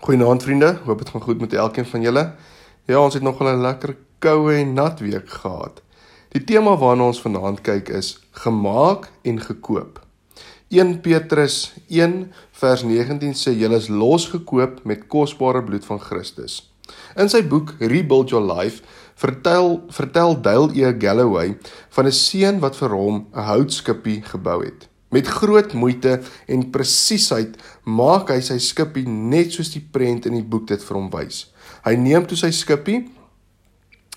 Goeienaand vriende, hoop dit gaan goed met elkeen van julle. Ja, ons het nog 'n lekker koue en nat week gehad. Die tema waarna ons vanaand kyk is gemaak en gekoop. 1 Petrus 1 vers 19 sê julle is losgekoop met kosbare bloed van Christus. In sy boek Rebuild Your Life vertel vertel Dale E. Galloway van 'n seun wat vir hom 'n houtskipie gebou het. Met groot moeite en presisheid maak hy sy skippie net soos die prent in die boek dit vir hom wys. Hy neem toe sy skippie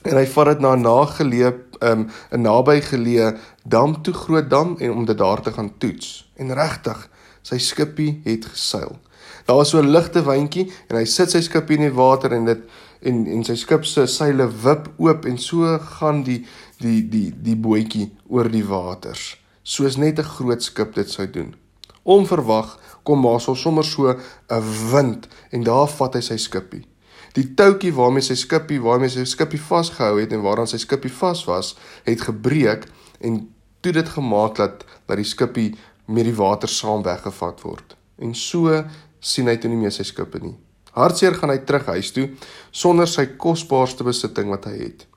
en hy vat dit na 'n nageleë um, 'n nabygeleë dam toe groot dam en om dit daar te gaan toets. En regtig, sy skippie het geseil. Daar was so 'n ligte windjie en hy sit sy skippie in die water en dit en en sy skip se seile wip oop en so gaan die die die die bootjie oor die waters soos net 'n groot skip dit sou doen. Onverwag kom Masel sommer so 'n wind en daar vat hy sy skippie. Die touwtjie waarmee sy skippie, waarmee sy skippie vasgehou het en waaraan sy skippie vas was, het gebreek en toe dit gemaak dat dat die skippie met die water saam weggevat word. En so sien hy toe nie meer sy skippe nie. Hartseer gaan hy terug huis toe sonder sy kosbaarste besitting wat hy het.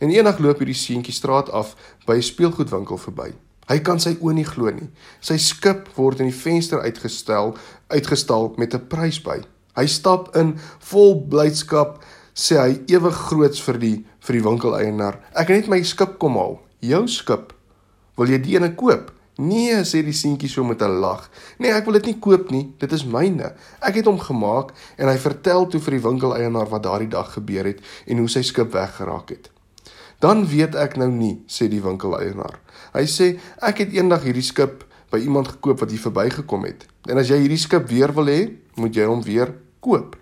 En eendag loop hierdie seentjie straat af by 'n speelgoedwinkel verby. Hy kan sy oë nie glo nie. Sy skip word in die venster uitgestel, uitgestal met 'n prys by. Hy stap in vol blydskap, sê hy ewig groots vir die vir die winkeleienaar. Ek het net my skip kom haal. Jou skip. Wil jy die ene koop? Nee, sê die seentjie so met 'n lag. Nee, ek wil dit nie koop nie. Dit is myne. Ek het hom gemaak en hy vertel toe vir die winkeleienaar wat daardie dag gebeur het en hoe sy skip weggeraak het. Dan weet ek nou nie, sê die winkeleienaar. Hy sê ek het eendag hierdie skip by iemand gekoop wat hier verbygekom het. En as jy hierdie skip weer wil hê, moet jy hom weer koop.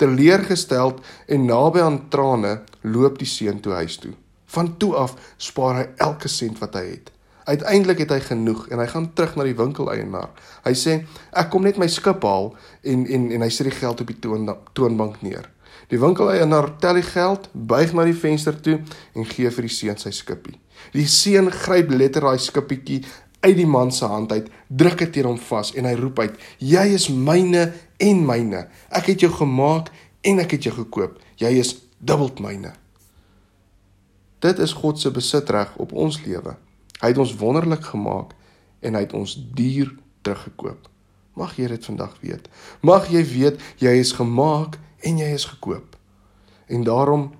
Teleurgesteld en naby aan trane loop die seun toe huis toe. Van toe af spaar hy elke sent wat hy het. Uiteindelik het hy genoeg en hy gaan terug na die winkeleienaar. Hy sê ek kom net my skip haal en en en hy sit die geld op die toon, toonbank neer. Die winkeleienaar tel die geld, buig na die venster toe en gee vir die seun sy skippie. Die seun gryp letterlik daai skippietjie uit die man se hand uit, druk dit teen hom vas en hy roep uit: "Jy is myne en myne. Ek het jou gemaak en ek het jou gekoop. Jy is dubbel myne." Dit is God se besitreg op ons lewe. Hy het ons wonderlik gemaak en hy het ons duur teruggekoop. Mag jy dit vandag weet. Mag jy weet jy is gemaak en jy is gekoop. En daarom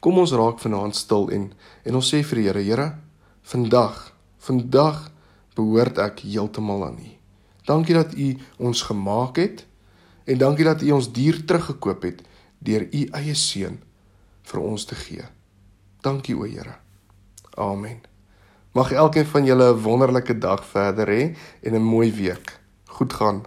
kom ons raak vanaand stil en en ons sê vir die Here, Here, vandag, vandag behoort ek heeltemal aan U. Dankie dat U ons gemaak het en dankie dat U ons dier teruggekoop het deur U eie seun vir ons te gee. Dankie o, Here. Amen. Mag elkeen van julle 'n wonderlike dag verder hê en 'n mooi week. Goed gaan.